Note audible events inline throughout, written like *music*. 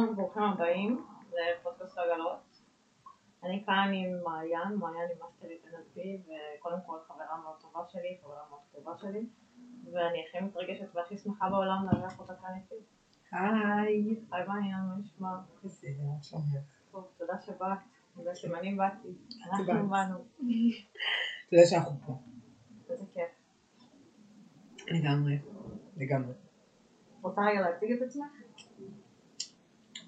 שלום וברוכים הבאים לפודקאסט רגלות. אני כאן עם מעיין, מעיין היא מאסטרית NLP וקודם כל חברה מאוד טובה שלי, חברה מאוד טובה שלי ואני הכי מתרגשת והכי שמחה בעולם לארח אותה כאן איתי. היי. היי מעיין, מה נשמע? בסדר, שלומך? טוב, תודה שבאת, תודה שמנים באתי, באת. אנחנו באנו, תודה שאנחנו פה. איזה כיף. לגמרי. לגמרי. רוצה רגע להציג את עצמך?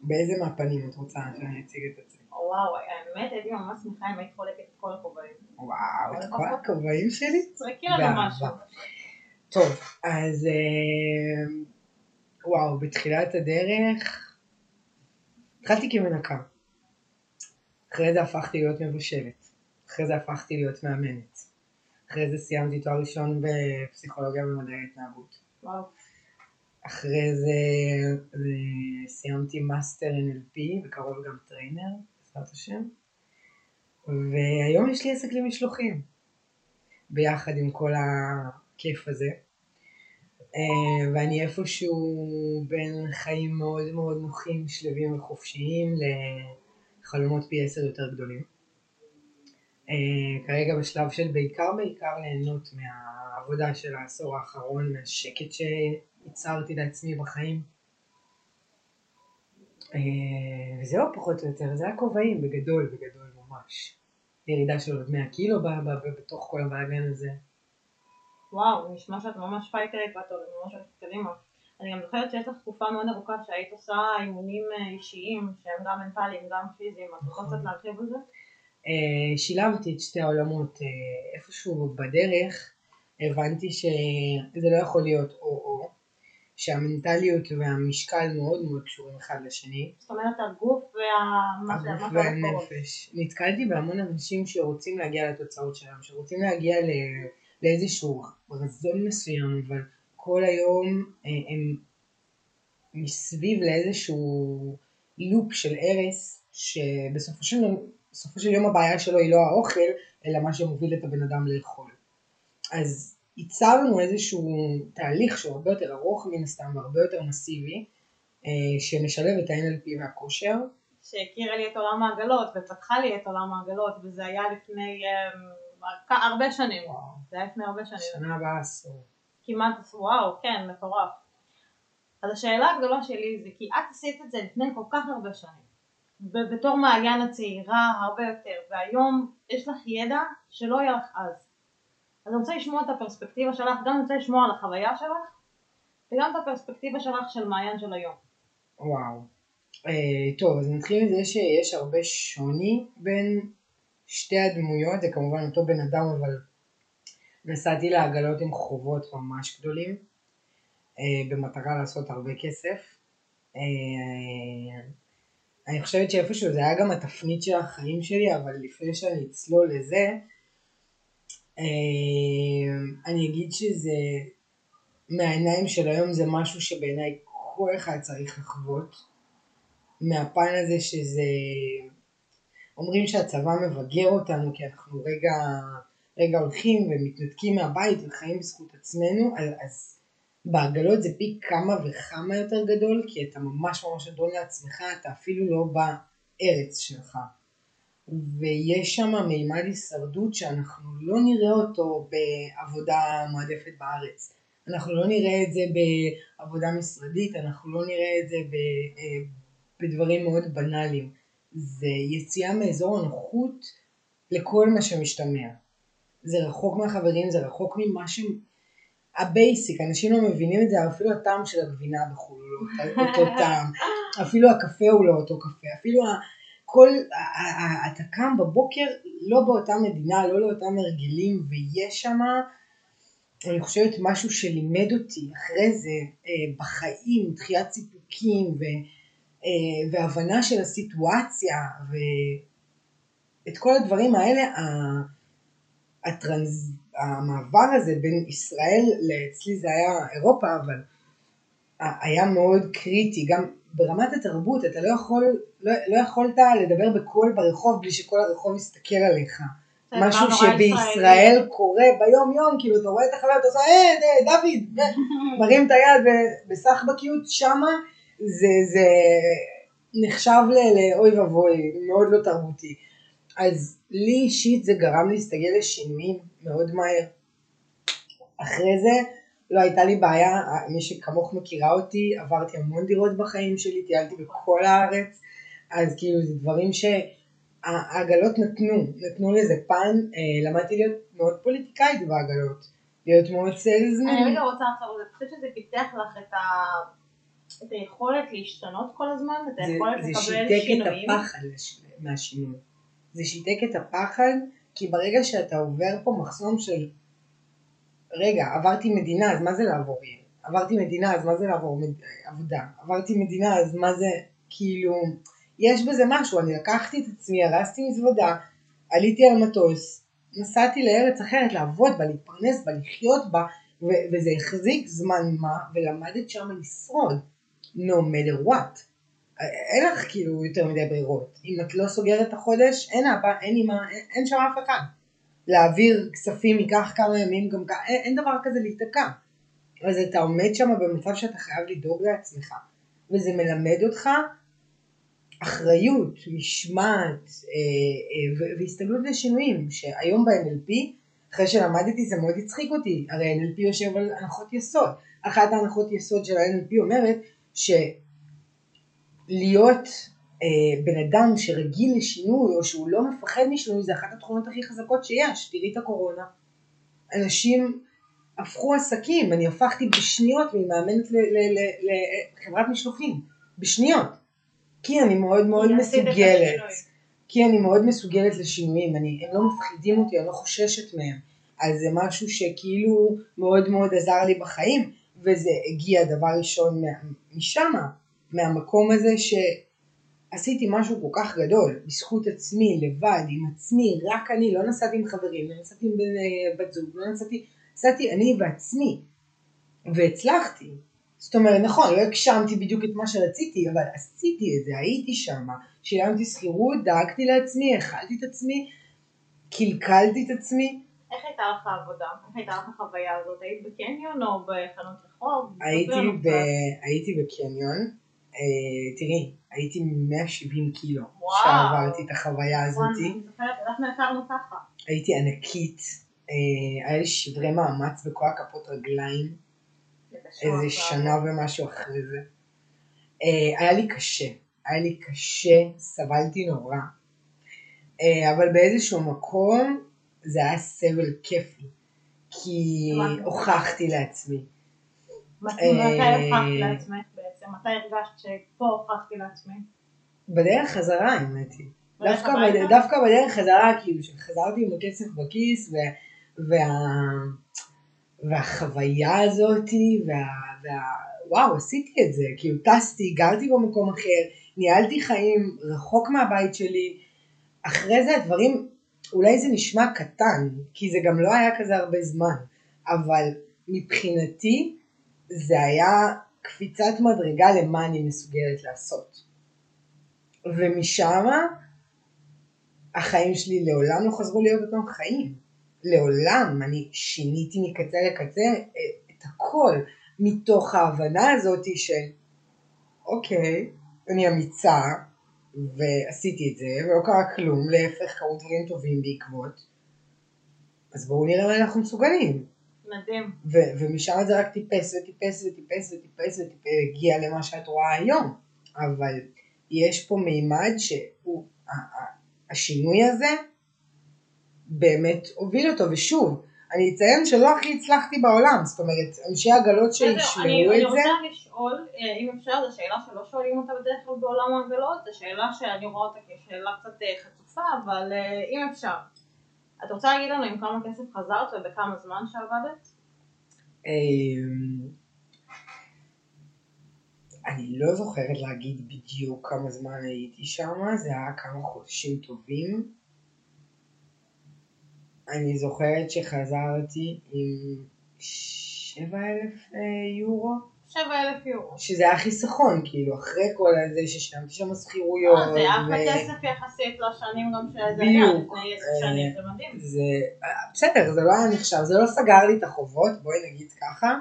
באיזה מהפנים את רוצה שאני אציג את עצמי? וואו, האמת הייתי ממש שמחה אם היית חולקת את כל הכובעים. וואו, את כל הכובעים שלי? תזרקי לנו. משהו. טוב, אז אה, וואו, בתחילת הדרך התחלתי כמנקה. אחרי זה הפכתי להיות מבשלת. אחרי זה הפכתי להיות מאמנת. אחרי זה סיימתי תואר ראשון בפסיכולוגיה ומדעי התנהגות. וואו, אחרי זה סיימתי master NLP בקרוב גם trainer, בעזרת השם. והיום יש לי עסק למשלוחים, ביחד עם כל הכיף הזה. אה, ואני איפשהו בין חיים מאוד מאוד נוחים, שלווים וחופשיים לחלומות פי עשר יותר גדולים. אה, כרגע בשלב של בעיקר בעיקר ליהנות מהעבודה של העשור האחרון, מהשקט שייצרתי לעצמי בחיים. אה, וזהו פחות או יותר, זה הכובעים בגדול, בגדול ממש. ירידה של עוד 100 קילו בתוך כל הבלאגן הזה. וואו, נשמע שאת ממש פייטרית ואת ממש הולכת קדימה. אני גם זוכרת שיש לך תקופה מאוד ארוכה שהיית עושה אימונים אה, אישיים שהם גם מנטליים, גם פיזיים, את רוצה נכון. קצת להרחיב על זה? אה, שילבתי את שתי העולמות אה, איפשהו בדרך, הבנתי שזה לא יכול להיות או-או, שהמנטליות והמשקל מאוד מאוד קשורים אחד לשני, זאת אומרת הגוף וה... הגוף. והנפש. נתקלתי בהמון אנשים שרוצים להגיע לתוצאות שלהם, שרוצים להגיע ל- לאיזשהו רזון מסוים, אבל כל היום אה, הם מסביב לאיזשהו לופ של הרס, שבסופו של, בסופו של יום הבעיה שלו היא לא האוכל, אלא מה שמוביל את הבן אדם לאכול. אז ייצרנו איזשהו תהליך שהוא הרבה יותר ארוך מן הסתם והרבה יותר מסיבי, אה, שמשלב את ה-NLP והכושר, שהכירה לי את עולם העגלות ופתחה לי את עולם העגלות וזה היה לפני אה, הרבה שנים. וואו, זה היה לפני הרבה שנים. שנה הבאה עשור. כמעט, וואו, כן, מטורף. אז השאלה הגדולה שלי זה כי את עשית את זה לפני כל כך הרבה שנים. בתור מעיין הצעירה הרבה יותר, והיום יש לך ידע שלא היה לך אז. אז אני רוצה לשמוע את הפרספקטיבה שלך, גם אני רוצה לשמוע על החוויה שלך, וגם את הפרספקטיבה שלך של מעיין של היום. וואו. אה, טוב, אז נתחיל מזה שיש הרבה שוני בין שתי הדמויות, זה כמובן אותו בן אדם, אבל נסעתי לעגלות עם חובות ממש גדולים, אה, במטרה לעשות הרבה כסף. אה, אני חושבת שאיפשהו זה היה גם התפנית של החיים שלי, אבל לפני שאני אצלול לזה, אה, אני אגיד שזה מהעיניים של היום זה משהו שבעיניי כל אחד צריך לחוות. מהפן הזה שזה... אומרים שהצבא מבגר אותנו כי אנחנו רגע, רגע הולכים ומתנתקים מהבית וחיים בזכות עצמנו, אז, אז בעגלות זה פי כמה וכמה יותר גדול, כי אתה ממש ממש אדון לעצמך, אתה אפילו לא בארץ שלך. ויש שם מימד הישרדות שאנחנו לא נראה אותו בעבודה מועדפת בארץ. אנחנו לא נראה את זה בעבודה משרדית, אנחנו לא נראה את זה אה, בדברים מאוד בנאליים. זה יציאה מאזור הנוחות לכל מה שמשתמע. זה רחוק מהחברים, זה רחוק ממה ש... ה basic, אנשים לא מבינים את זה, אפילו הטעם של הגבינה בחו"ל הוא לא אותו- *laughs* טעם, אפילו הקפה הוא לא אותו קפה, אפילו כל, אתה קם בבוקר לא באותה מדינה, לא לאותם הרגלים, ויש שם, אני חושבת, משהו שלימד אותי אחרי זה אה, בחיים, דחיית סיפוקים ו, אה, והבנה של הסיטואציה, ואת כל הדברים האלה, הטרנז... המעבר הזה בין ישראל לאצלי זה היה אירופה, אבל היה מאוד קריטי, גם ברמת התרבות אתה לא יכול, לא, לא יכולת לדבר בקול ברחוב בלי שכל הרחוב יסתכל עליך. משהו שבישראל קורה ביום יום, כאילו אתה רואה את החבר, אתה עושה, אה, ד- דוד, ד-" *laughs* מרים את היד בסחבקיות, שמה זה, זה, נחשב לאוי ואבוי, מאוד לא תרבותי. אז לי אישית זה גרם להסתגל לשינויים מאוד מהר. אחרי זה לא הייתה לי בעיה, מי שכמוך מכירה אותי, עברתי המון דירות בחיים שלי, טיילתי בכל הארץ, אז כאילו זה דברים שהעגלות נתנו, נתנו לזה פן, אה, למדתי להיות מאוד פוליטיקאית בעגלות, להיות מאוד סיילזמן. אני רגע רוצה לחשוב על זה, אני חושבת שזה פיתח לך את ה... את היכולת להשתנות כל הזמן, את זה, היכולת זה לקבל שיתק שינויים. את הפחד מהשינוי. זה שיתק את הפחד, כי ברגע שאתה עובר פה מחסום של, רגע, עברתי מדינה, אז מה זה לעבור עיר? עברתי מדינה, אז מה זה לעבור מד... עבודה? עברתי מדינה, אז מה זה, כאילו, יש בזה משהו, אני לקחתי את עצמי, הרסתי מזוודה, עליתי על מטוס, נסעתי לארץ אחרת, לעבוד בה, להתפרנס בה, לחיות בה, ו- וזה החזיק זמן מה, ולמדת שם לשרוד, no matter what. אין לך כאילו יותר מדי ברירות. אם את לא סוגרת את החודש, אין אבא, אין אמא, אין, אין שם אף אחד. להעביר כספים ייקח כמה ימים גם ככה, אין, אין דבר כזה להיתקע. אז אתה עומד שם במצב שאתה חייב לדאוג לעצמך. וזה מלמד אותך אחריות, משמעת אה, אה, והסתגלות לשינויים, שהיום ב-NLP, אחרי שלמדתי זה מאוד הצחיק אותי, הרי NLP יושב על הנחות יסוד. אחת ההנחות יסוד של ה-NLP אומרת שלהיות אה, בן אדם שרגיל לשינוי או שהוא לא מפחד משינוי זה אחת התכונות הכי חזקות שיש, תראי את הקורונה. אנשים הפכו עסקים, אני הפכתי בשניות ממאמנת לחברת משלוחים, בשניות. כי אני מאוד מאוד מסוגלת. כי אני מאוד מסוגלת לשינויים, אני, הם לא מפחידים אותי, אני לא חוששת מהם. אז זה משהו שכאילו מאוד מאוד עזר לי בחיים, וזה הגיע דבר ראשון מה- משם, מהמקום הזה שעשיתי משהו כל כך גדול, בזכות עצמי, לבד, עם עצמי, רק אני, לא נסעתי עם חברים, לא נסעתי עם בן- בת זוג, לא נסעתי, נסעתי אני ועצמי, והצלחתי. זאת אומרת, נכון, לא הגשמתי בדיוק את מה שרציתי, אבל עשיתי את זה, הייתי שם, שילמתי שכירות, דאגתי לעצמי, האכלתי את עצמי, קלקלתי את עצמי, איך הייתה לך העבודה? איך הייתה לך החוויה הזאת? היית בקניון או בחנות רחוב? הייתי, ב... הייתי בקניון, אה, תראי, הייתי 170 קילו, וואו. שעברתי את החוויה וואי, הזאתי, אני זוכרת, אנחנו הכרנו ככה. הייתי ענקית, אה, היה לי שברי מאמץ בכל הכפות רגליים, איזה שנה ומשהו אחרי זה. אה, היה לי קשה, היה לי קשה, סבלתי נורא, אה, אבל באיזשהו מקום זה היה סבל כיפי, כי. הוכחתי לעצמי. מתי אה, הוכחת לעצמך בעצם? מתי הרגשת שפה הוכחתי לעצמי? בדרך חזרה האמת היא. דווקא? בד... דווקא בדרך חזרה, כאילו, שחזרתי עם הכסף בכיס, ו... וה... והחוויה הזאתי, וה... וה... וואו, עשיתי את זה, כאילו טסתי, גרתי במקום אחר, ניהלתי חיים רחוק מהבית שלי, אחרי זה הדברים, אולי זה נשמע קטן, כי זה גם לא היה כזה הרבה זמן, אבל מבחינתי זה היה קפיצת מדרגה למה אני מסוגלת לעשות. ומשם החיים שלי לעולם לא חזרו להיות אותם חיים. לעולם אני שיניתי מקצה לקצה אה, את הכל מתוך ההבנה הזאת של אוקיי, אני אמיצה ועשיתי את זה ולא קרה כלום, להפך קרו דברים טובים בעקבות אז בואו נראה מה אנחנו מסוגלים. מדהים. ו- ומשם זה רק טיפס וטיפס וטיפס וטיפס והגיע למה שאת רואה היום. אבל יש פה מימד שהוא, השינוי הזה באמת הוביל אותו, ושוב, אני אציין שלא הכי הצלחתי בעולם, זאת אומרת, אנשי אני שישמעו אני את זה, רוצה לשאול, אה, אם אפשר, זו שאלה שלא שואלים אותה בדרך כלל בעולם העגלות, זו שאלה שאני רואה אותה כשאלה קצת אה, חצופה, אבל אה, אם אפשר. את רוצה להגיד לנו עם כמה כסף חזרת ובכמה זמן שעבדת? אמ, אני לא זוכרת להגיד בדיוק כמה זמן הייתי שם, זה היה כמה חודשים טובים. אני זוכרת שחזרתי עם 7,000 אה, יורו, 7,000 יורו. שזה היה חיסכון, כאילו, אחרי כל הזה ששילמתי שם שכירויות. אה, זה אחלה ו- כסף יחסית לשנים גם שזה היה. לפני עשר אה, שנים, זה מדהים. זה, אה, בסדר, זה לא היה נחשב, זה לא סגר לי את החובות, בואי נגיד ככה,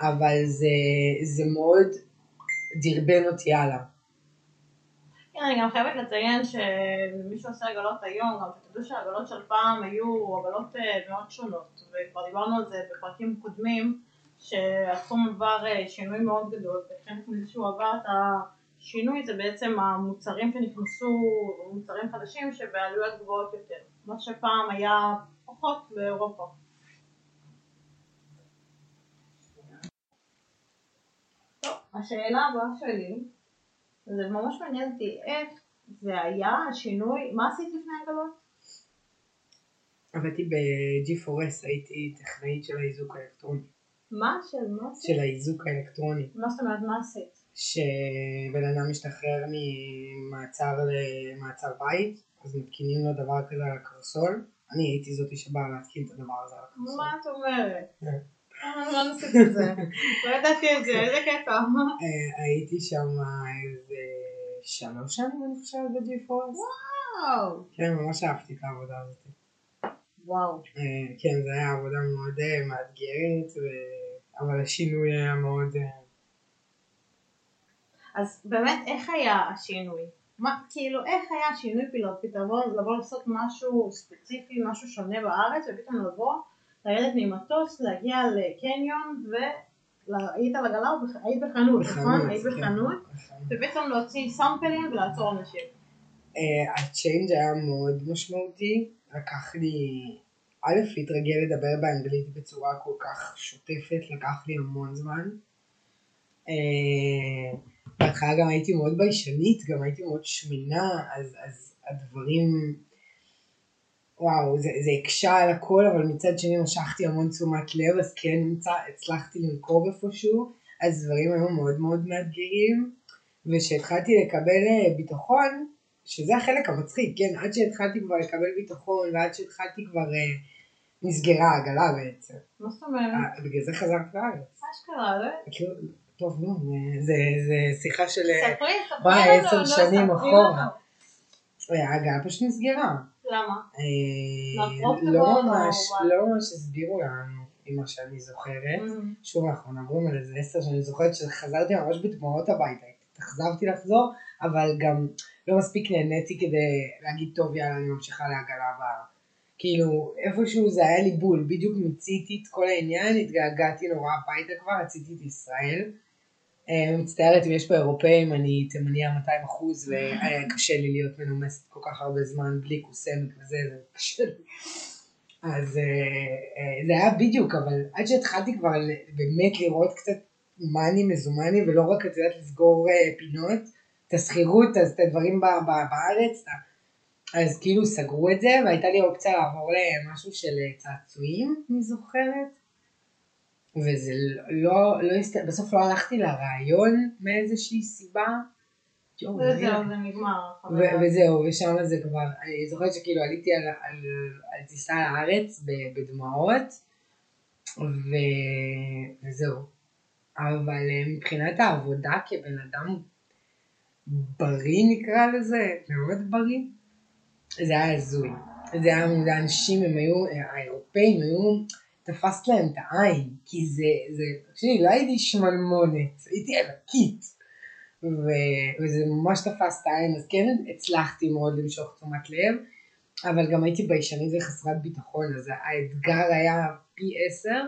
אבל זה, מאוד דרבן אותי הלאה. כן, אני גם חייבת לציין שמי שעושה עגלות היום, גם שתדעו שהעגלות של פעם היו עגלות אה, מאוד שונות, וכבר דיברנו על זה בפרקים קודמים, שהתחום עבר אה, שינוי מאוד גדול, וחלק מזה שהוא עבר את השינוי זה בעצם המוצרים שנכנסו, מוצרים חדשים שבעלויות גבוהות יותר, מה שפעם היה פחות באירופה. השאלה הבאה שלי זה ממש מעניין אותי איך זה היה השינוי, מה עשית לפני הגלות? עבדתי ב-G4S, הייתי טכנאית של האיזוק האלקטרוני. מה? של מה עשית? של האיזוק האלקטרוני. מה זאת אומרת, מה עשית? שבן אדם משתחרר ממעצר למעצר בית, אז מתקינים לו דבר כזה על הקרסול. אני הייתי זאתי שבאה להתקין את הדבר הזה על הקרסול. מה את אומרת? כן. אה, לא ניסית את זה. לא ידעתי את זה, איזה קטע. אה, הייתי שם איזה שלוש שנים אני חושבת ב-G4S. וואו. כן, ממש אהבתי את העבודה הזאת. וואו. אה, כן, זו הייתה עבודה מאוד אה, מאתגרת, ו- אבל השינוי היה מאוד... אה, אז באמת, איך היה השינוי? מה, כאילו, איך היה השינוי פתאום, פתרון, לבוא לעשות משהו ספציפי, משהו שונה בארץ, ופתאום לבוא, לרדת ממטוס, להגיע לקניון, על עגלה, או בח- היית בחנות, נכון? היית כן, בחנות, בחנות. ופתאום להוציא סאמפלים ולעצור אנשים. אה, הצ'יינג' היה מאוד משמעותי, לקח לי, א', להתרגל לדבר באנגלית בצורה כל כך שוטפת, לקח לי המון זמן. אה, בהתחלה גם הייתי מאוד ביישנית, גם הייתי מאוד שמנה, אז, אז הדברים, וואו, זה, זה הקשה על הכל, אבל מצד שני משכתי המון תשומת לב, אז כן נמצא, הצלחתי לנקוב איפשהו, אז דברים היו מאוד מאוד מאתגרים, וכשהתחלתי לקבל אה, ביטחון, שזה החלק המצחיק, כן, עד שהתחלתי כבר לקבל ביטחון, ועד שהתחלתי כבר, אה, נסגרה העגלה בעצם. מה זאת אומרת? אה, בגלל זה חזרתי לארץ. אשכרה, לא? כאילו, טוב, נו, אה, זה, זה שיחה של... אה, ספרי, ספרי וואי, לנו, עשר לא, שנים ספרי אחורה. העגלה פשוט נסגרה. למה? לא ממש? לא ממש הסבירו לנו, ממה שאני זוכרת. Mm. שוב, אנחנו מדברים על איזה עשר שאני זוכרת שחזרתי ממש בדמעות הביתה. התאכזבתי לחזור, אבל גם לא מספיק נהניתי כדי להגיד, טוב, יאללה, אני ממשיכה לעגלה הבאה. כאילו, איפשהו זה היה לי בול, בדיוק מיציתי את כל העניין, התגעגעתי נורא הביתה כבר, רציתי את ישראל. אה, מצטערת אם יש פה אירופאים, אני תימניה 200 אחוז, והיה קשה לי להיות מנומסת כל כך הרבה זמן בלי קוסמת וזה, זה קשה לי. אז אה, אה, זה היה בדיוק, אבל עד שהתחלתי כבר באמת לראות קצת מאני מזומני, ולא רק, את יודעת, לסגור פינות, את השכירות, אז את הדברים בארץ, אז כאילו סגרו את זה, והייתה לי אופציה לעבור למשהו של אה, צעצועים, אני זוכרת. וזה לא, לא, הסת... בסוף לא הלכתי לרעיון מאיזושהי סיבה. וזהו, רגע. זה נגמר. ו- וזהו, ושם זה כבר, אני זוכרת שכאילו עליתי על, על, על טיסה לארץ בדמעות, ו- וזהו. אבל אה, מבחינת העבודה כבן אדם בריא נקרא לזה, מאוד בריא, זה היה הזוי. זה היה, זה אנשים, הם היו, האירופאים היו, תפסת להם את העין, כי זה, זה, תקשיבי, לא הייתי שמלמונת, הייתי ענקית. וזה ממש תפס את העין, אז כן הצלחתי מאוד למשוך תשומת לב, אבל גם הייתי ביישנית וחסרת ביטחון, אז האתגר היה פי עשר,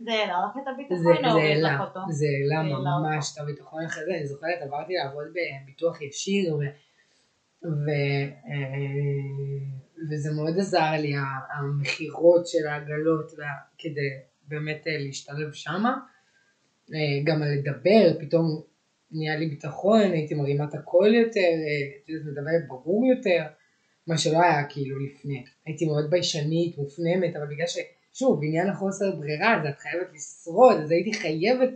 זה העלה לך את הביטחון זה או הוריד העלה, לך אותו? זה העלה ממש את הביטחון אחרי זה, אני זוכרת עברתי לעבוד בביטוח ישיר, ו- ו- אה, וזה מאוד עזר לי, המכירות של העגלות, כדי באמת אה, להשתלב שמה, אה, גם על לדבר, פתאום נהיה לי ביטחון, הייתי מרימה את הקול יותר, מדברת ברור יותר, מה שלא היה כאילו לפני. הייתי מאוד ביישנית, מופנמת, אבל בגלל ש... שוב, בעניין החוסר ברירה, אז את חייבת לשרוד, אז הייתי חייבת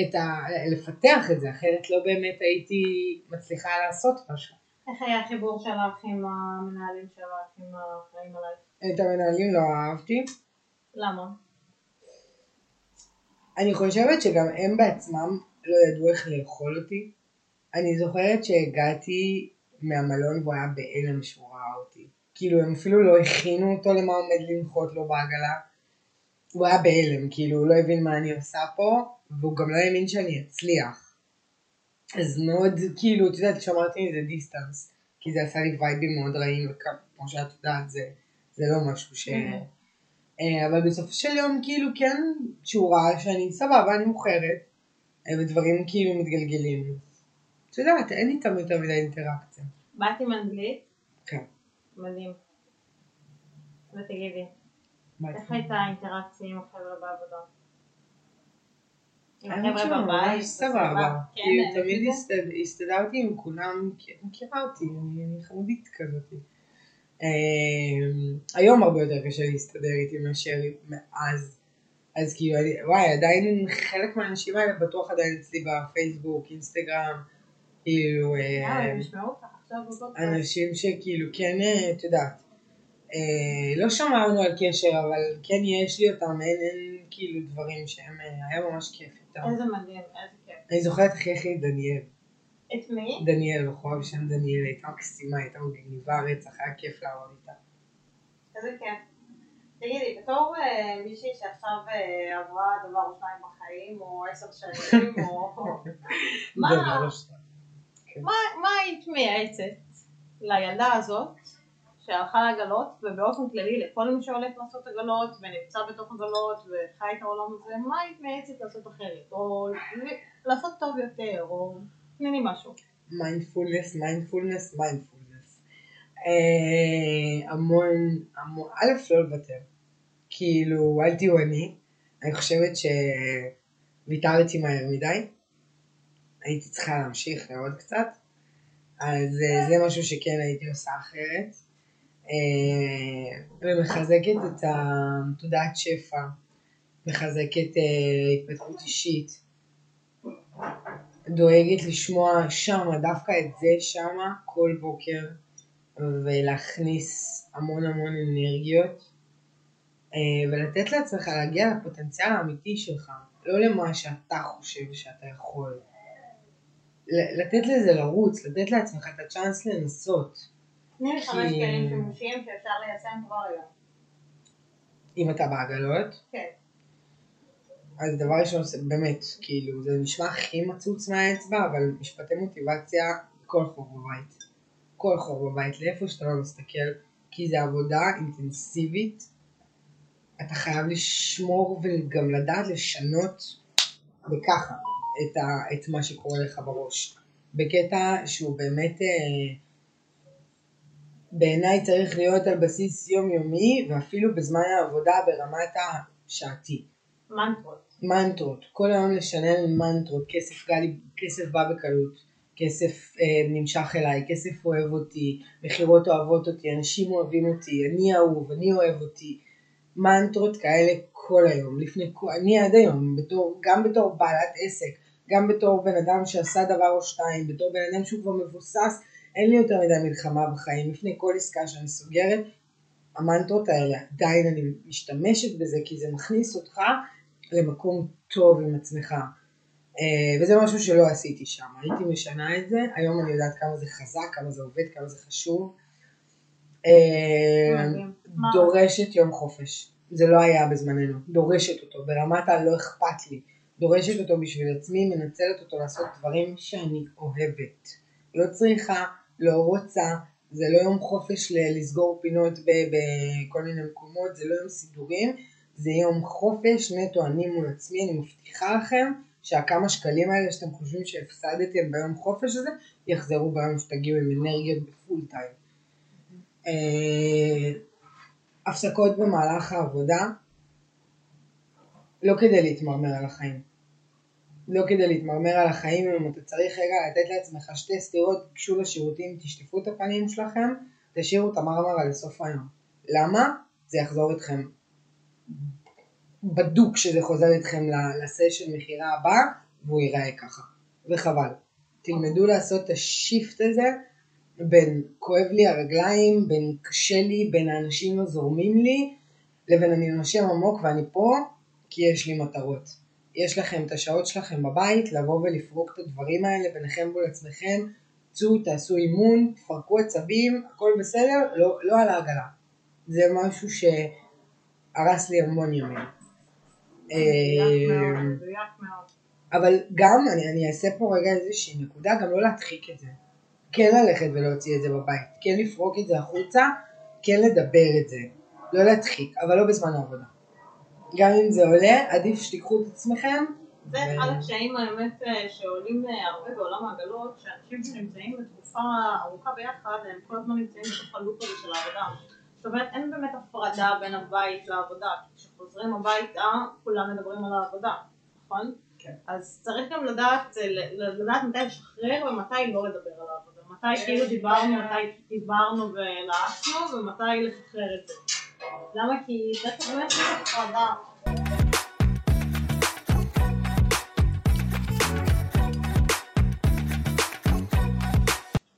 את ה... לפתח את זה, אחרת לא באמת הייתי מצליחה לעשות משהו. איך היה החיבור שלך עם המנהלים שלך, עם האחראים עלייך? את המנהלים לא אהבתי. למה? אני חושבת שגם הם בעצמם לא ידעו איך לאכול אותי. אני זוכרת שהגעתי מהמלון והוא היה בהלם שהוא ראה אותי. כאילו הם אפילו לא הכינו אותו למה עומד לנחות לו בעגלה. הוא היה בהלם, כאילו הוא לא הבין מה אני עושה פה, והוא גם לא האמין שאני אצליח. אז מאוד, כאילו, את יודעת, שמרתי מזה דיסטנס, כי זה עשה לי וייבים מאוד רעים, וכמו שאת יודעת, זה, זה לא משהו ש... אה, אבל בסופו של יום, כאילו, כן, שהוא ראה שאני סבבה, אני מוכרת, אה, ודברים כאילו מתגלגלים. את יודעת, אין איתם יותר מדי אינטראקציה. באת עם אנגלית? כן. מדהים. ותגידי. איך הייתה האינטראקציה עם החבר'ה בעבודה? האמת שממש? סבבה. כאילו, תמיד הסתדרתי עם כולם, כי את מכירה אותי, אני אני חמודית כזאת. אמ, היום הרבה יותר קשה להסתדר איתי מאשר מאז. אז כאילו, אני- וואי, עדיין חלק מהאנשים האלה בטוח עדיין אצלי בפייסבוק, אינסטגרם, כאילו, בבוקר. אנשים שכאילו כן, אה, את יודעת, אה, לא שמרנו על קשר, אבל כן יש לי אותם, אין, אין כאילו דברים שהם, אה, היה ממש כיף איתם. איזה מדהים, איזה כיף. אני זוכרת הכי הכי דניאל. את מי? דניאל, בחורה בשם דניאל, הייתה מקסימה, הייתה מגניבה רצח, היה כיף לעבוד איתה. איזה כיף. תגידי, בתור אה, מישהי שעכשיו אה, עברה דבר או שניים בחיים, או עשר שנים, או... *laughs* מה מה היית מייעצת לילדה הזאת שהלכה לעגלות, ובאופן כללי לכל מי שהולך לעשות עגלות ונמצא בתוך עגלות וחי את העולם הזה, מה היית מייעצת לעשות אחרת? או לעשות טוב יותר, או תני לי משהו. מיינדפולנס, מיינדפולנס, מיינדפולנס. אה, המון, המון, א', לא לוותר. כאילו, אל תהיו אני. אני חושבת שוויתרתי מהר מדי. הייתי צריכה להמשיך לעוד קצת. אז אה, זה משהו שכן הייתי עושה אחרת. אה, ומחזקת את התודעת שפע. מחזקת אה, התפתחות אישית. דואגת לשמוע שמה, דווקא את זה שמה, כל בוקר, ולהכניס המון המון אנרגיות, אה, ולתת לעצמך להגיע לפוטנציאל האמיתי שלך, לא למה שאתה חושב שאתה יכול. לתת לזה לרוץ, לתת לעצמך את הצ'אנס לנסות. תני לי חמש כלים שימושיים שאפשר ליישם כבר היום. אם אתה בעגלות, כן. אז דבר ראשון, באמת, כאילו, זה נשמע הכי מצוץ מהאצבע, אבל משפטי מוטיבציה, כל חור בבית. כל חור בבית, לאיפה שאתה לא מסתכל, כי זה עבודה אינטנסיבית. אתה חייב לשמור וגם לדעת לשנות וככה את, ה, את מה שקורה לך בראש. בקטע שהוא באמת, אה, בעיניי צריך להיות על בסיס יומיומי, ואפילו בזמן העבודה ברמת השעתי. מנטרות. מנטרות, כל היום לשנן מנטרות, כסף, בא לי- כסף בא בקלות, כסף אה, נמשך אליי, כסף אוהב אותי, מכירות אוהבות אותי, אנשים אוהבים אותי, אני אהוב, אני אוהב אותי, מנטרות כאלה כל היום, לפני, אני עד היום, בתור, גם בתור בעלת עסק, גם בתור בן אדם שעשה דבר או שתיים, בתור בן אדם שהוא כבר מבוסס, אין לי יותר מדי מלחמה בחיים, לפני כל עסקה שאני סוגרת, המנטרות האלה, עדיין אני משתמשת בזה כי זה מכניס אותך למקום טוב עם עצמך. אה, וזה משהו שלא עשיתי שם, הייתי משנה את זה, היום אני יודעת כמה זה חזק, כמה זה עובד, כמה זה חשוב. אה? דורשת יום חופש, זה לא היה בזמננו, דורשת אותו, ברמת הלא אכפת לי, דורשת אותו בשביל עצמי, מנצלת אותו לעשות דברים שאני אוהבת. לא צריכה, לא רוצה, זה לא יום חופש לסגור פינות בכל מיני מקומות, זה לא יום סידורים, זה יום חופש נטו אני מול עצמי, אני מבטיחה לכם שהכמה שקלים האלה שאתם חושבים שהפסדתם ביום חופש הזה, יחזרו ביום שתגיעו עם אנרגיות בפול טיים. אה, הפסקות במהלך העבודה, לא כדי להתמרמר על החיים. לא כדי להתמרמר על החיים, אם אתה צריך רגע לתת לעצמך שתי סטירות, גשו לשירותים, תשטפו את הפנים שלכם, תשאירו את המרמרה לסוף היום. למה? זה יחזור אתכם בדוק שזה חוזר איתכם ל- לסשן מכירה הבא, והוא ייראה ככה. וחבל. תלמדו לעשות את השיפט הזה בין כואב לי הרגליים, בין קשה לי, בין האנשים לא זורמים לי, לבין אני נושם עמוק ואני פה כי יש לי מטרות. יש לכם את השעות שלכם בבית, לבוא ולפרוק את הדברים האלה ביניכם מול עצמכם, צאו, תעשו אימון, תפרקו עצבים, הכל בסדר, לא, לא על העגלה. זה משהו שהרס לי המון ימים. אה. אבל גם, אני, אני אעשה פה רגע איזושהי נקודה, גם לא להדחיק את זה. כן ללכת ולהוציא את זה בבית, כן לפרוק את זה החוצה, כן לדבר את זה. לא להדחיק, אבל לא בזמן העבודה. גם אם זה עולה, עדיף שתיקחו את עצמכם. זה אחד הקשיים האמת אה, שעולים אה, הרבה בעולם העגלות, שאנשים שנמצאים בתקופה ארוכה ביחד, הם כל הזמן נמצאים בתוך הלופ הזה של העבודה. זאת אומרת, אין באמת הפרדה בין הבית לעבודה, כי כשחוזרים הביתה, כולם מדברים על העבודה, נכון? כן. אז צריך גם לדעת, אה, לדעת מתי לשחרר ומתי לא לדבר על העבודה. מתי כאילו דיברנו, מתי דיברנו ולעסנו, ומתי לשחרר את זה. למה? כי צריך באמת הפרדה.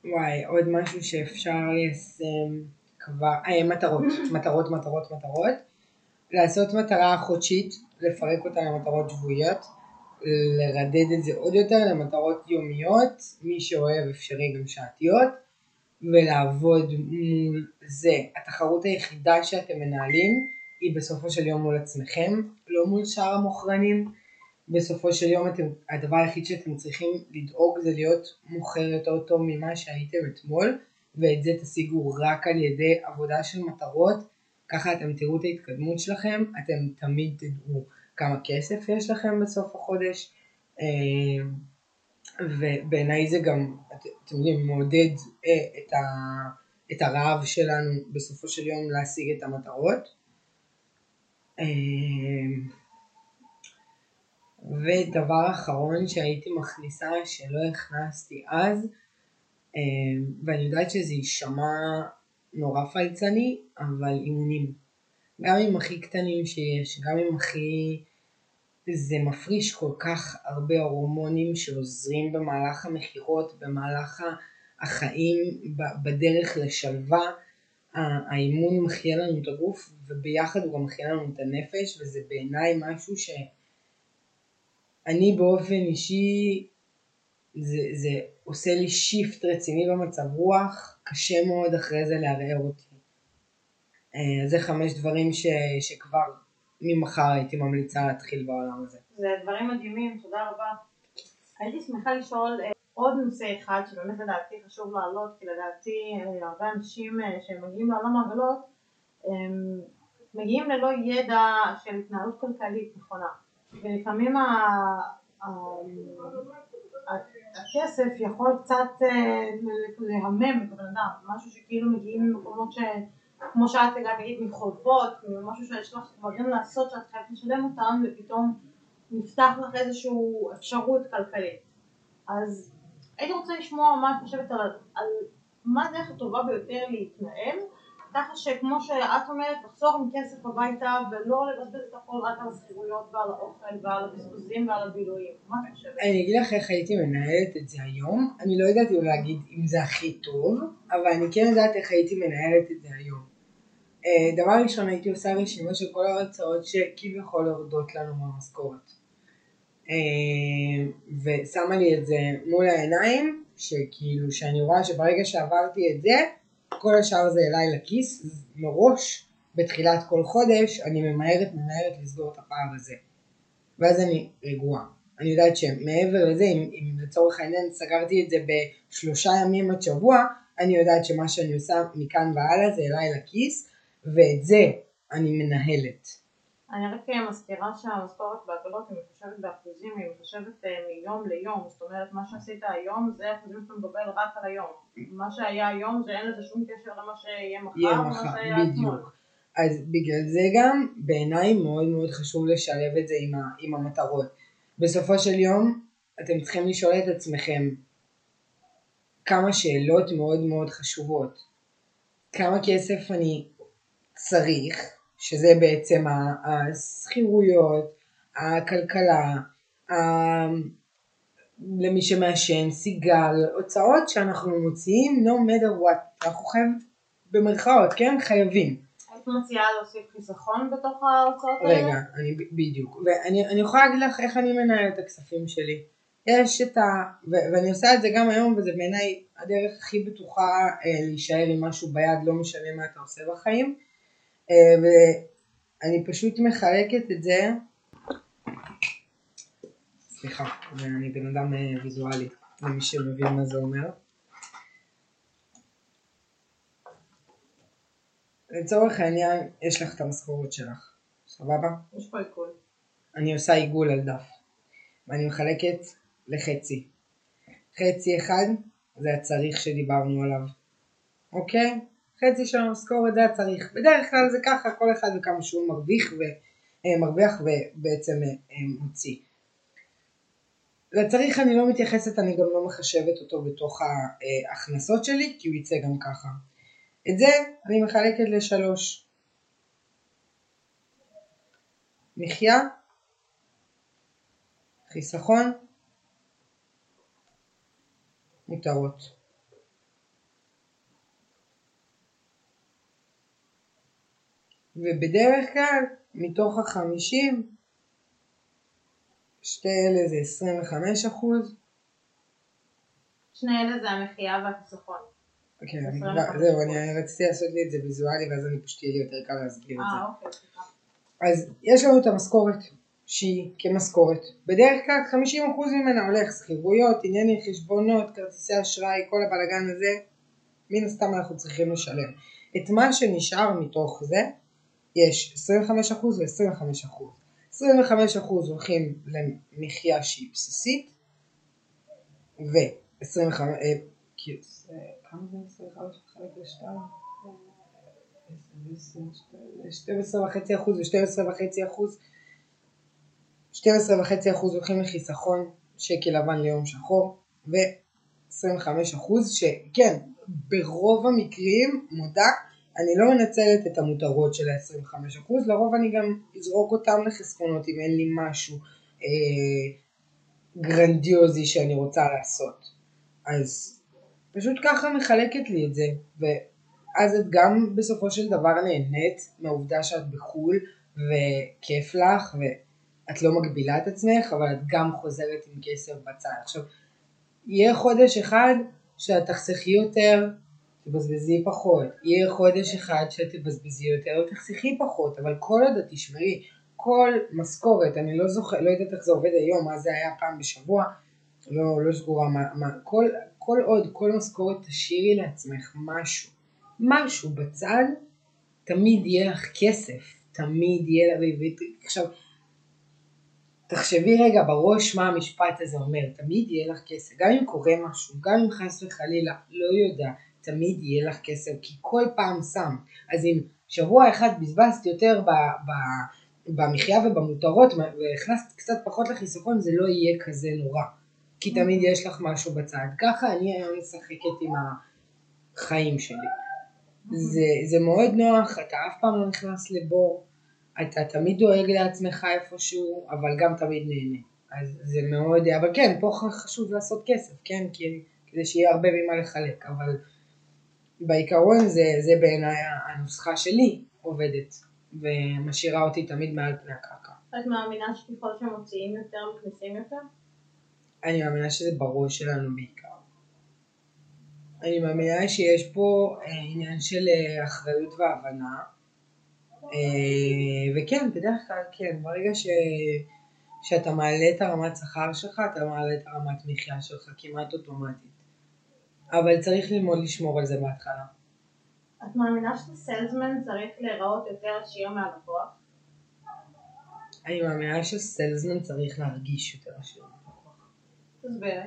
וואי, עוד משהו שאפשר ליישם כבר, אה, מטרות, *laughs* מטרות, מטרות, מטרות. לעשות מטרה חודשית, לפרק אותה למטרות שבועיות, לרדד את זה עוד יותר למטרות יומיות, מי שאוהב אפשרי גם שעתיות, ולעבוד מול זה. התחרות היחידה שאתם מנהלים היא בסופו של יום מול עצמכם, לא מול שאר המוכרנים. בסופו של יום אתם, הדבר היחיד שאתם צריכים לדאוג זה להיות מוכר יותר טוב ממה שהייתם אתמול, ואת זה תשיגו רק על ידי עבודה של מטרות, ככה אתם תראו את ההתקדמות שלכם, אתם תמיד תדעו כמה כסף יש לכם בסוף החודש, אה, ובעיניי זה גם, את- אתם יודעים, מעודד אה, את, ה, את הרעב שלנו בסופו של יום להשיג את המטרות. אה, ודבר אחרון שהייתי מכניסה שלא הכנסתי אז, אה, ואני יודעת שזה יישמע נורא פלצני, אבל אימונים. גם עם הכי קטנים שיש, גם עם הכי... זה מפריש כל כך הרבה הורמונים שעוזרים במהלך המכירות, במהלך החיים, בדרך לשלווה. האימון מחיה לנו את הגוף וביחד הוא גם מחיה לנו את הנפש וזה בעיניי משהו שאני באופן אישי זה, זה עושה לי שיפט רציני במצב רוח, קשה מאוד אחרי זה לערער אותי. אה, זה חמש דברים ש, שכבר ממחר הייתי ממליצה להתחיל בעולם הזה. זה דברים מדהימים, תודה רבה. הייתי שמחה לשאול אה, עוד נושא אחד שבאמת לדעתי חשוב להעלות, כי לדעתי אה, הרבה אנשים אה, שמגיעים לעולם העגלות מגיעים ללא ידע של התנהלות כלכלית נכונה. ולפעמים הכסף יכול קצת להמם את הבן אדם, משהו שכאילו מגיעים ממקומות ש... כמו שאת הגעת נגיד מחובות, ממשהו שיש לך דברים לעשות שאת חייבת לשלם אותם ופתאום נפתח לך איזושהי אפשרות כלכלית. אז הייתי רוצה לשמוע מה את חושבת על, על מה הדרך הטובה ביותר להתנהל, ככה שכמו שאת אומרת, לחזור עם כסף הביתה ולא לבזבז את הכל רק על השכירויות ועל האוכל ועל הבזבוזים ועל הבילויים. מה את חושבת? אני אגיד לך איך הייתי מנהלת את זה היום, אני לא יודעת אם להגיד אם זה הכי טוב, אבל אני כן יודעת איך הייתי מנהלת את זה היום. אה, דבר ראשון הייתי עושה רשימה של כל ההוצאות שכביכול יורדות לנו מהמשכורת. אה, ושמה לי את זה מול העיניים, שכאילו שאני רואה שברגע שעברתי את זה, כל השאר זה אליי לכיס, מראש בתחילת כל חודש אני ממהרת ממהרת לסגור את הפער הזה. ואז אני רגועה. אני יודעת שמעבר לזה, אם, אם לצורך העניין סגרתי את זה בשלושה ימים עד שבוע, אני יודעת שמה שאני עושה מכאן והלאה זה אליי לכיס, ואת זה אני מנהלת. אני רק מזכירה שהמשכורת בעגלות היא מחושבת באחוזים, היא מחושבת אה, מיום ליום, זאת אומרת מה שעשית היום זה אחוזים שאתה מדבר רק על היום. מה שהיה היום זה אין לזה שום קשר למה שיהיה מחר, יהיה מחר. בדיוק. אז בגלל זה גם בעיניי מאוד מאוד חשוב לשלב את זה עם, ה, עם המטרות. בסופו של יום אתם צריכים לשאול את עצמכם כמה שאלות מאוד מאוד חשובות. כמה כסף אני צריך, שזה בעצם השכירויות, הכלכלה, ה- למי שמעשן, סיגר, הוצאות שאנחנו מוציאים no matter what, אנחנו חייבים, במרכאות, כן? חייבים. היית מציעה להוסיף חיסכון בתוך ההוצאות האלה? רגע, אני בדיוק, ואני אני יכולה להגיד לך איך אני מנהלת את הכספים שלי. יש את ה... ו- ואני עושה את זה גם היום, וזה בעיניי הדרך הכי בטוחה אה, להישאר עם משהו ביד, לא משנה מה אתה עושה בחיים. אה, ואני פשוט מחלקת את זה, סליחה, אני בן אדם אה, ויזואלי, למי שמבין מה זה אומר. לצורך העניין, יש לך את המשכורת שלך, סבבה? יש פה עיכול. אני עושה עיגול על דף, ואני מחלקת לחצי. חצי אחד זה הצריך שדיברנו עליו, אוקיי? חצי של המשכורת זה הצריך. בדרך כלל זה ככה, כל אחד וכמה שהוא מרוויח, ו, אה, מרוויח ובעצם אה, אה, מוציא. לצריך אני לא מתייחסת, אני גם לא מחשבת אותו בתוך ההכנסות שלי, כי הוא יצא גם ככה. את זה אני מחלקת לשלוש. מחיה, חיסכון, מותרות. ובדרך כלל מתוך החמישים שתי אלה זה 25 אחוז. שני אלה זה המחיה והחיסכון. אוקיי, זהו, אני רציתי לעשות לי את זה ויזואלי ואז אני פשוט יהיה לי יותר קל להסביר את זה. אה, אוקיי. אז יש לנו את המשכורת שהיא כמשכורת. בדרך כלל 50% ממנה הולך שכירויות, עניינים, חשבונות, כרטיסי אשראי, כל הבלאגן הזה, מן הסתם אנחנו צריכים לשלם. את מה שנשאר מתוך זה, יש 25% ו-25%. 25% הולכים למחיה שהיא בסיסית, ו-25, כמה זה 25 חלק לשתיים? 12.5 אחוז ו-12.5 אחוז 12.5 אחוז הולכים לחיסכון שקל לבן ליום שחור ו-25 אחוז שכן ברוב המקרים מודה אני לא מנצלת את המותרות של ה-25 אחוז לרוב אני גם אזרוק אותם לחסכונות אם אין לי משהו אה, גרנדיוזי שאני רוצה לעשות אז פשוט ככה מחלקת לי את זה ואז את גם בסופו של דבר נהנית מהעובדה שאת בחו"ל וכיף לך ואת לא מגבילה את עצמך אבל את גם חוזרת עם כסף בצד. עכשיו יהיה חודש אחד שאת תחסכי יותר תבזבזי פחות, יהיה חודש אחד שתבזבזי יותר ותחסכי פחות. אבל כל עוד את תשמעי כל משכורת, אני לא זוכר, לא יודעת איך זה עובד היום, מה זה היה פעם בשבוע, לא, לא סגורה, מה, מה, כל, כל עוד, כל משכורת תשאירי לעצמך משהו, משהו בצד, תמיד יהיה לך כסף, תמיד יהיה לך, עכשיו, תחשבי רגע בראש מה המשפט הזה אומר, תמיד יהיה לך כסף, גם אם קורה משהו, גם אם חס וחלילה, לא יודע, תמיד יהיה לך כסף, כי כל פעם שם, אז אם שבוע אחד בזבזת יותר ב, ב, במחיה ובמותרות והכנסת קצת פחות לחיסכון, זה לא יהיה כזה נורא. כי תמיד יש לך משהו בצד. ככה אני היום משחקת עם החיים שלי. זה, זה מאוד נוח, אתה אף פעם לא נכנס לבור, אתה תמיד דואג לעצמך איפשהו, אבל גם תמיד נהנה. אז זה מאוד, אבל כן, פה חשוב לעשות כסף, כן? כי, כדי שיהיה הרבה ממה לחלק, אבל בעיקרון זה, זה בעיניי הנוסחה שלי עובדת, ומשאירה אותי תמיד מעל פני הקרקע. את מאמינה שככל שמוציאים יותר, מכניסים יותר? אני מאמינה שזה בראש שלנו בעיקר. אני מאמינה שיש פה אה, עניין של אה, אחריות והבנה. אה, וכן, בדרך כלל כן, ברגע ש... שאתה מעלה את הרמת שכר שלך, אתה מעלה את הרמת מחיה שלך כמעט אוטומטית. אבל צריך ללמוד לשמור על זה בהתחלה. את מאמינה שסלזמן צריך להיראות יותר עשיר מהלקוח? אני מאמינה שסלזמן צריך להרגיש יותר עשיר. תסבירי.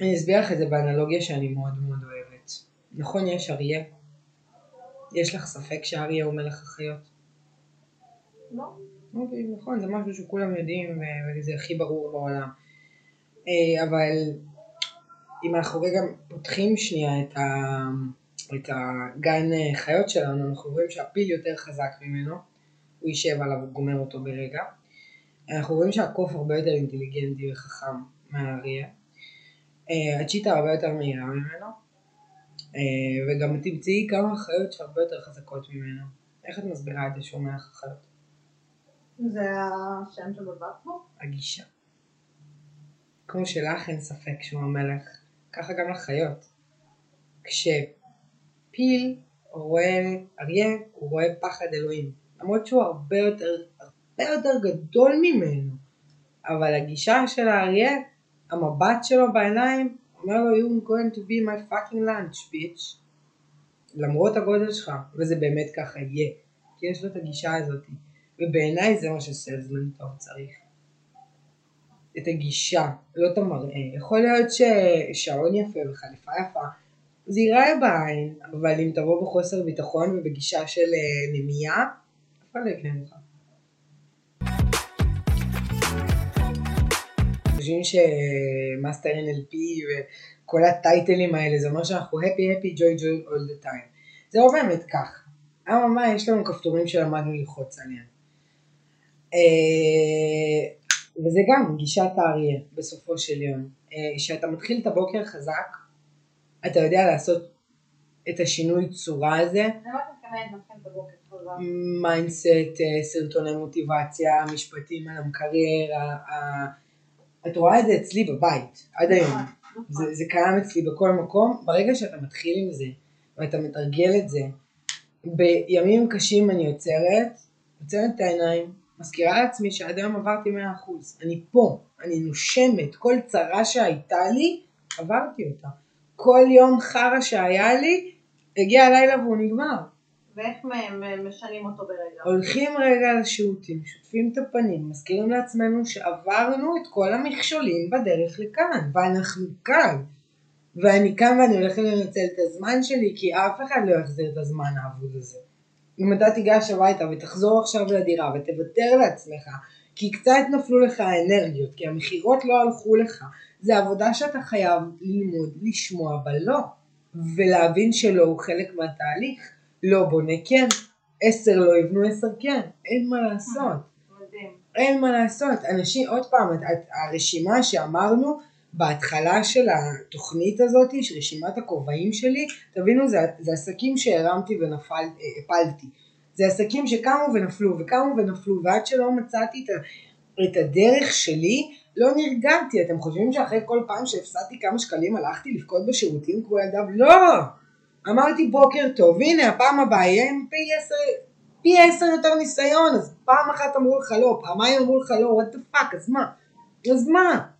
אני אסביר לך את זה באנלוגיה שאני מאוד מאוד אוהבת. נכון, יש אריה? יש לך ספק שאריה הוא מלך החיות? לא. אוקיי, נכון, זה משהו שכולם יודעים וזה הכי ברור בעולם. אה, אבל אם אנחנו רגע פותחים שנייה את, ה... את הגן חיות שלנו, אנחנו רואים שהפיל יותר חזק ממנו, הוא יישב עליו וגומר אותו ברגע. אנחנו רואים שהקוף הרבה יותר אינטליגנטי וחכם מהאריה. אה, הצ'יטה הרבה יותר מהירה ממנו. אה, וגם תמצאי כמה חיות שהרבה יותר חזקות ממנו. איך את מסבירה את מלך החיות? זה השם שבבק בו? הגישה. כמו שלך אין ספק שהוא המלך, ככה גם לחיות. כשפיל רואה אריה, הוא רואה פחד אלוהים. למרות שהוא הרבה יותר, הרבה יותר גדול ממנו. אבל הגישה של האריה, המבט שלו בעיניים, אומר לו, you're going to be my fucking lunch, bitch. למרות הגודל שלך, וזה באמת ככה יהיה, כי יש לו את הגישה הזאת, ובעיניי זה מה שסלזמן טוב צריך. את הגישה, לא את המראה. יכול להיות ששעון יפה וחליפה יפה, זה ייראה בעין, אבל אם תבוא בחוסר ביטחון ובגישה של אה, נמייה, אף אחד לא יקנה לך. חושבים שמאסטר NLP וכל הטייטלים האלה זה אומר שאנחנו happy happy joy joy all the time. זה לא באמת כך. אממה יש לנו כפתורים שלמדנו ללחוץ עליהם. וזה גם גישת האריה בסופו של יום. כשאתה אה, מתחיל את הבוקר חזק, אתה יודע לעשות את השינוי צורה הזה. mindset, אה, סרטוני מוטיבציה, משפטים על המקרר, את רואה את זה אצלי בבית, עד היום. נכון, נכון. זה, זה קיים אצלי בכל מקום. ברגע שאתה מתחיל עם זה, ואתה מתרגל את זה, בימים קשים אני עוצרת, עוצמת את העיניים, מזכירה לעצמי שעד היום עברתי 100%. אני פה, אני נושמת, כל צרה שהייתה לי, עברתי אותה. כל יום חרא שהיה לי, הגיע הלילה והוא נגמר. ואיך משנים אותו ברגע? הולכים רגע לשירותים, שוטפים את הפנים, מזכירים לעצמנו שעברנו את כל המכשולים בדרך לכאן, ואנחנו כאן. ואני כאן ואני הולכת לנצל את הזמן שלי, כי אף אחד לא יחזיר את הזמן האבוד הזה. אם אתה תיגש הביתה ותחזור עכשיו לדירה ותוותר לעצמך, כי קצת נפלו לך האנרגיות, כי המכירות לא הלכו לך, זה עבודה שאתה חייב ללמוד לשמוע בלא, ולהבין שלא הוא חלק מהתהליך. לא בונה כן, עשר לא יבנו עשר כן, אין מה לעשות. אין מה לעשות. אנשים, עוד פעם, הרשימה שאמרנו, בהתחלה של התוכנית הזאת, של רשימת הכובעים שלי, תבינו, זה, זה עסקים שהרמתי והפלתי. זה עסקים שקמו ונפלו וקמו ונפלו, ועד שלא מצאתי את, את הדרך שלי, לא נרגעתי. אתם חושבים שאחרי כל פעם שהפסדתי כמה שקלים הלכתי לבכות בשירותים כמו ילדיו? לא! אמרתי בוקר טוב, הנה הפעם הבאה יהיה עם פי עשר, פי עשר יותר ניסיון, אז פעם אחת אמרו לך לא, פעמיים אמרו לך לא, what the fuck, אז מה? אז מה?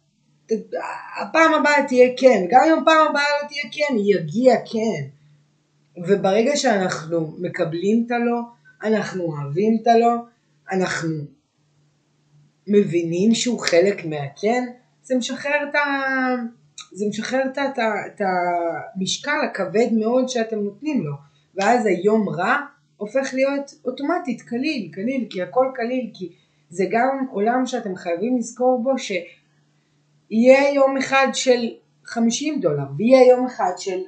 הפעם הבאה תהיה כן, גם אם הפעם הבאה לא תהיה כן, יגיע כן. וברגע שאנחנו מקבלים את הלא, אנחנו אוהבים את הלא, אנחנו מבינים שהוא חלק מהכן, זה משחרר את ה... זה משחרר את המשקל הכבד מאוד שאתם נותנים לו, ואז היום רע הופך להיות אוטומטית קליל, קליל, כי הכל קליל, כי זה גם עולם שאתם חייבים לזכור בו ש... יהיה יום אחד של 50 דולר, ויהיה יום אחד של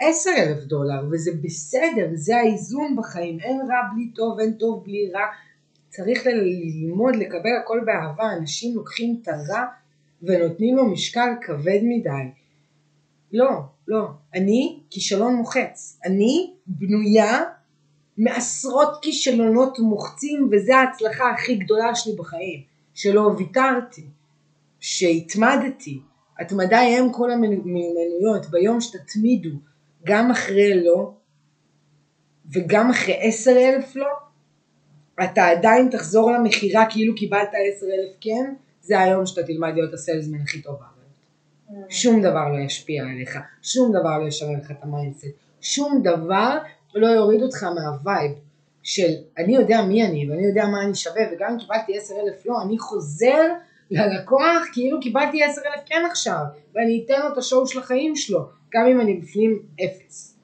10 אלף דולר, וזה בסדר, זה האיזון בחיים, אין רע בלי טוב, אין טוב בלי רע, צריך ללמוד לקבל הכל באהבה, אנשים לוקחים את הרע ונותנים לו משקל כבד מדי. לא, לא, אני כישלון מוחץ, אני בנויה מעשרות כישלונות מוחצים וזה ההצלחה הכי גדולה שלי בחיים, שלא ויתרתי. שהתמדתי, התמדה היא אם כל המיומנויות, ביום שתתמידו גם אחרי לא וגם אחרי עשר אלף לא, אתה עדיין תחזור למכירה כאילו קיבלת עשר אלף כן, זה היום שאתה תלמד להיות ה salesman הכי טוב בארץ. שום דבר לא ישפיע עליך, שום דבר לא ישבור לך את ה mindset, שום דבר לא יוריד אותך מה vibe של אני יודע מי אני ואני יודע מה אני שווה וגם אם קיבלתי עשר אלף לא, אני חוזר ללקוח כאילו קיבלתי עשר אלף כן עכשיו ואני אתן לו את השואו של החיים שלו גם אם אני בפנים אפס.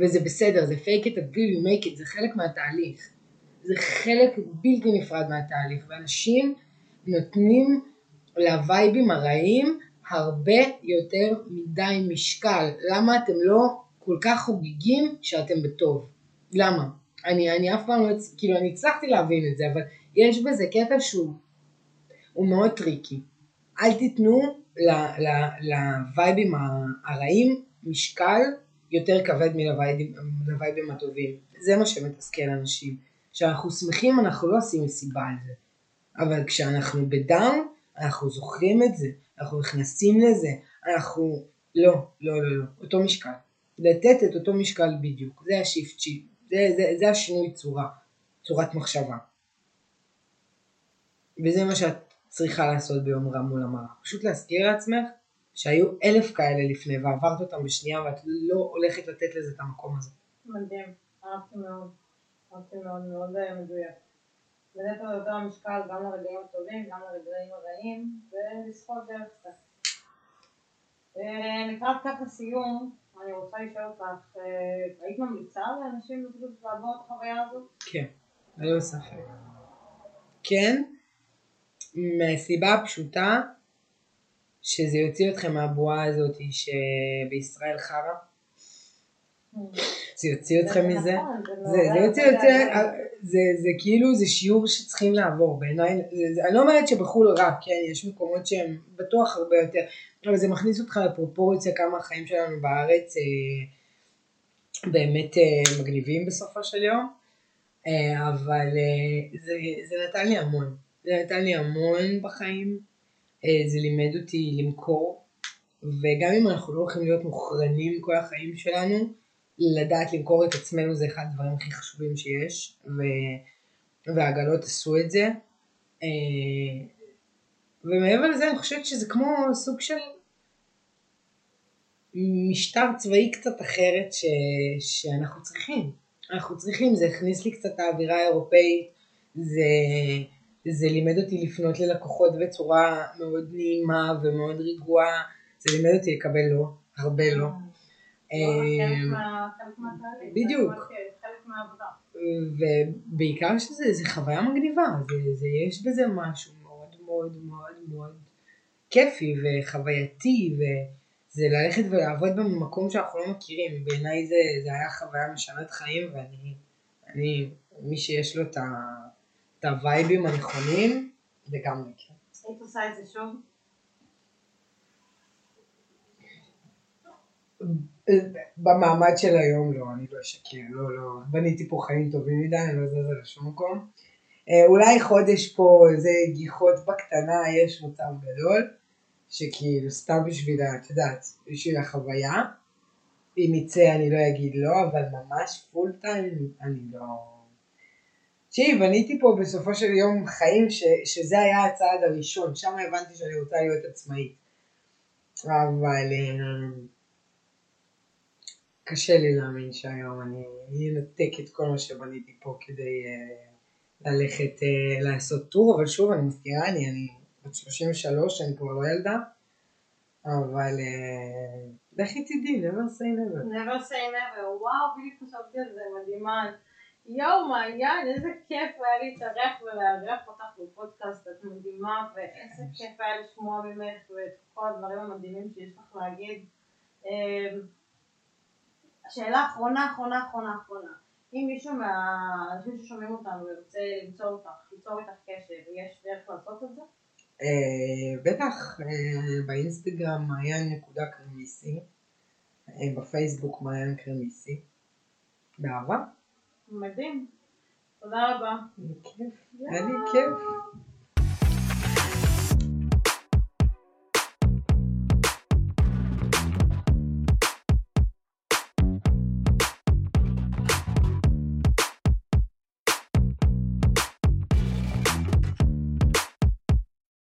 וזה בסדר זה fake it until you make it זה חלק מהתהליך. זה חלק בלתי נפרד מהתהליך ואנשים נותנים לווייבים הרעים הרבה יותר מדי משקל. למה אתם לא כל כך חוגגים שאתם בטוב? למה? אני, אני אף פעם לא, כאילו אני הצלחתי להבין את זה אבל יש בזה קטע שהוא הוא מאוד tricky. אל תיתנו לווייבים הרעים משקל יותר כבד מלווייבים הטובים. זה מה שמתסכל אנשים. כשאנחנו שמחים אנחנו לא עושים מסיבה על זה. אבל כשאנחנו ב down אנחנו זוכרים את זה, אנחנו נכנסים לזה, אנחנו לא, לא, לא, לא, אותו משקל. לתת את אותו משקל בדיוק, זה ה shift shift, זה, זה, זה השינוי צורה, צורת מחשבה. וזה מה שאת צריכה לעשות ביום רע מול המראה. פשוט להזכיר לעצמך שהיו אלף כאלה לפני ועברת אותם בשנייה ואת לא הולכת לתת לזה את המקום הזה. מדהים, אהבתי מאוד, אהבתי מאוד, מאוד אה, מדויק. לתת לו יותר משקל גם לרגעים הטובים, גם לרגעים הרעים, ולסחוט דרך קצת. אה, לקראת ככה סיום, אני רוצה לשאול אותך, אה, היית ממליצה לאנשים לעבור את החוויה הזאת? כן, ללא ספק. כן, מהסיבה הפשוטה שזה יוציא אתכם מהבועה הזאת שבישראל חרא. זה יוציא אתכם מזה. נכון, זה, יוציא דאגה. זה, זה כאילו, זה שיעור שצריכים לעבור בעיניי, אני לא אומרת שבחו"ל רק, כן, יש מקומות שהם בטוח הרבה יותר, אבל זה מכניס אותך לפרופורציה כמה החיים שלנו בארץ אה, באמת אה, מגניבים בסופו של יום, אה, אבל זה, זה נתן לי המון, זה נתן לי המון בחיים, אה, זה לימד אותי למכור, וגם אם אנחנו לא הולכים להיות מוכרנים כל החיים שלנו, לדעת למכור את עצמנו זה אחד הדברים הכי חשובים שיש, ו... והעגלות עשו את זה. אה, ומעבר לזה אני חושבת שזה כמו סוג של משטר צבאי קצת אחרת ש... שאנחנו צריכים. אנחנו צריכים, זה הכניס לי קצת האווירה האירופאית, זה, זה לימד אותי לפנות ללקוחות בצורה מאוד נעימה ומאוד רגועה, זה לימד אותי לקבל לא, הרבה לא. אה, מהתהליך. בדיוק. ובעיקר שזה זה חוויה מגניבה, יש בזה משהו מאוד מאוד מאוד מאוד כיפי וחווייתי, וזה ללכת ולעבוד במקום שאנחנו לא מכירים. בעיניי זה, היה חוויה משנת חיים, ואני, אני, מי שיש לו את, ה, את הווייבים הנכונים, לגמרי כן. היית עושה את זה שוב? במעמד של היום לא, אני לא אשקר, לא, לא, בניתי פה חיים טובים מדי, אני לא זזה לשום מקום. אה, אולי חודש פה איזה גיחות בקטנה, יש מצב גדול, שכאילו סתם בשביל, את יודעת, בשביל החוויה. אם יצא אני לא אגיד לא, אבל ממש פול טיים אני לא... תשמעי, בניתי פה בסופו של יום חיים ש, שזה היה הצעד הראשון, שם הבנתי שאני רוצה להיות עצמאית. אבל אה, קשה לי להאמין שהיום אני אנתק את כל מה שבניתי פה כדי אה, ללכת אה, לעשות טור, אבל שוב אני מזכירה, אני, אני בת 33, אני כבר לא ילדה, אבל לכי תדעי, never say never. never say never, וואו, בדיוק חשבתי על זה, מדהימה. יואו, מעיין, איזה כיף היה להתארח ולארח אותך בפודקאסט, את מדהימה, ואיזה כיף היה לשמוע ממך ואת כל הדברים המדהימים שיש לך להגיד. אמ, השאלה האחרונה, אחרונה, אחרונה, אחרונה. אם מישהו מהאנשים ששומעים אותנו ירצה למצוא אותך, ליצור איתך קשר, יש דרך לעשות את זה? אה, בטח אה, באינסטגרם מעיין נקודה קרמיסי, אה, בפייסבוק מעיין קרמיסי, באהבה. מדהים. תודה רבה. היה לי כיף.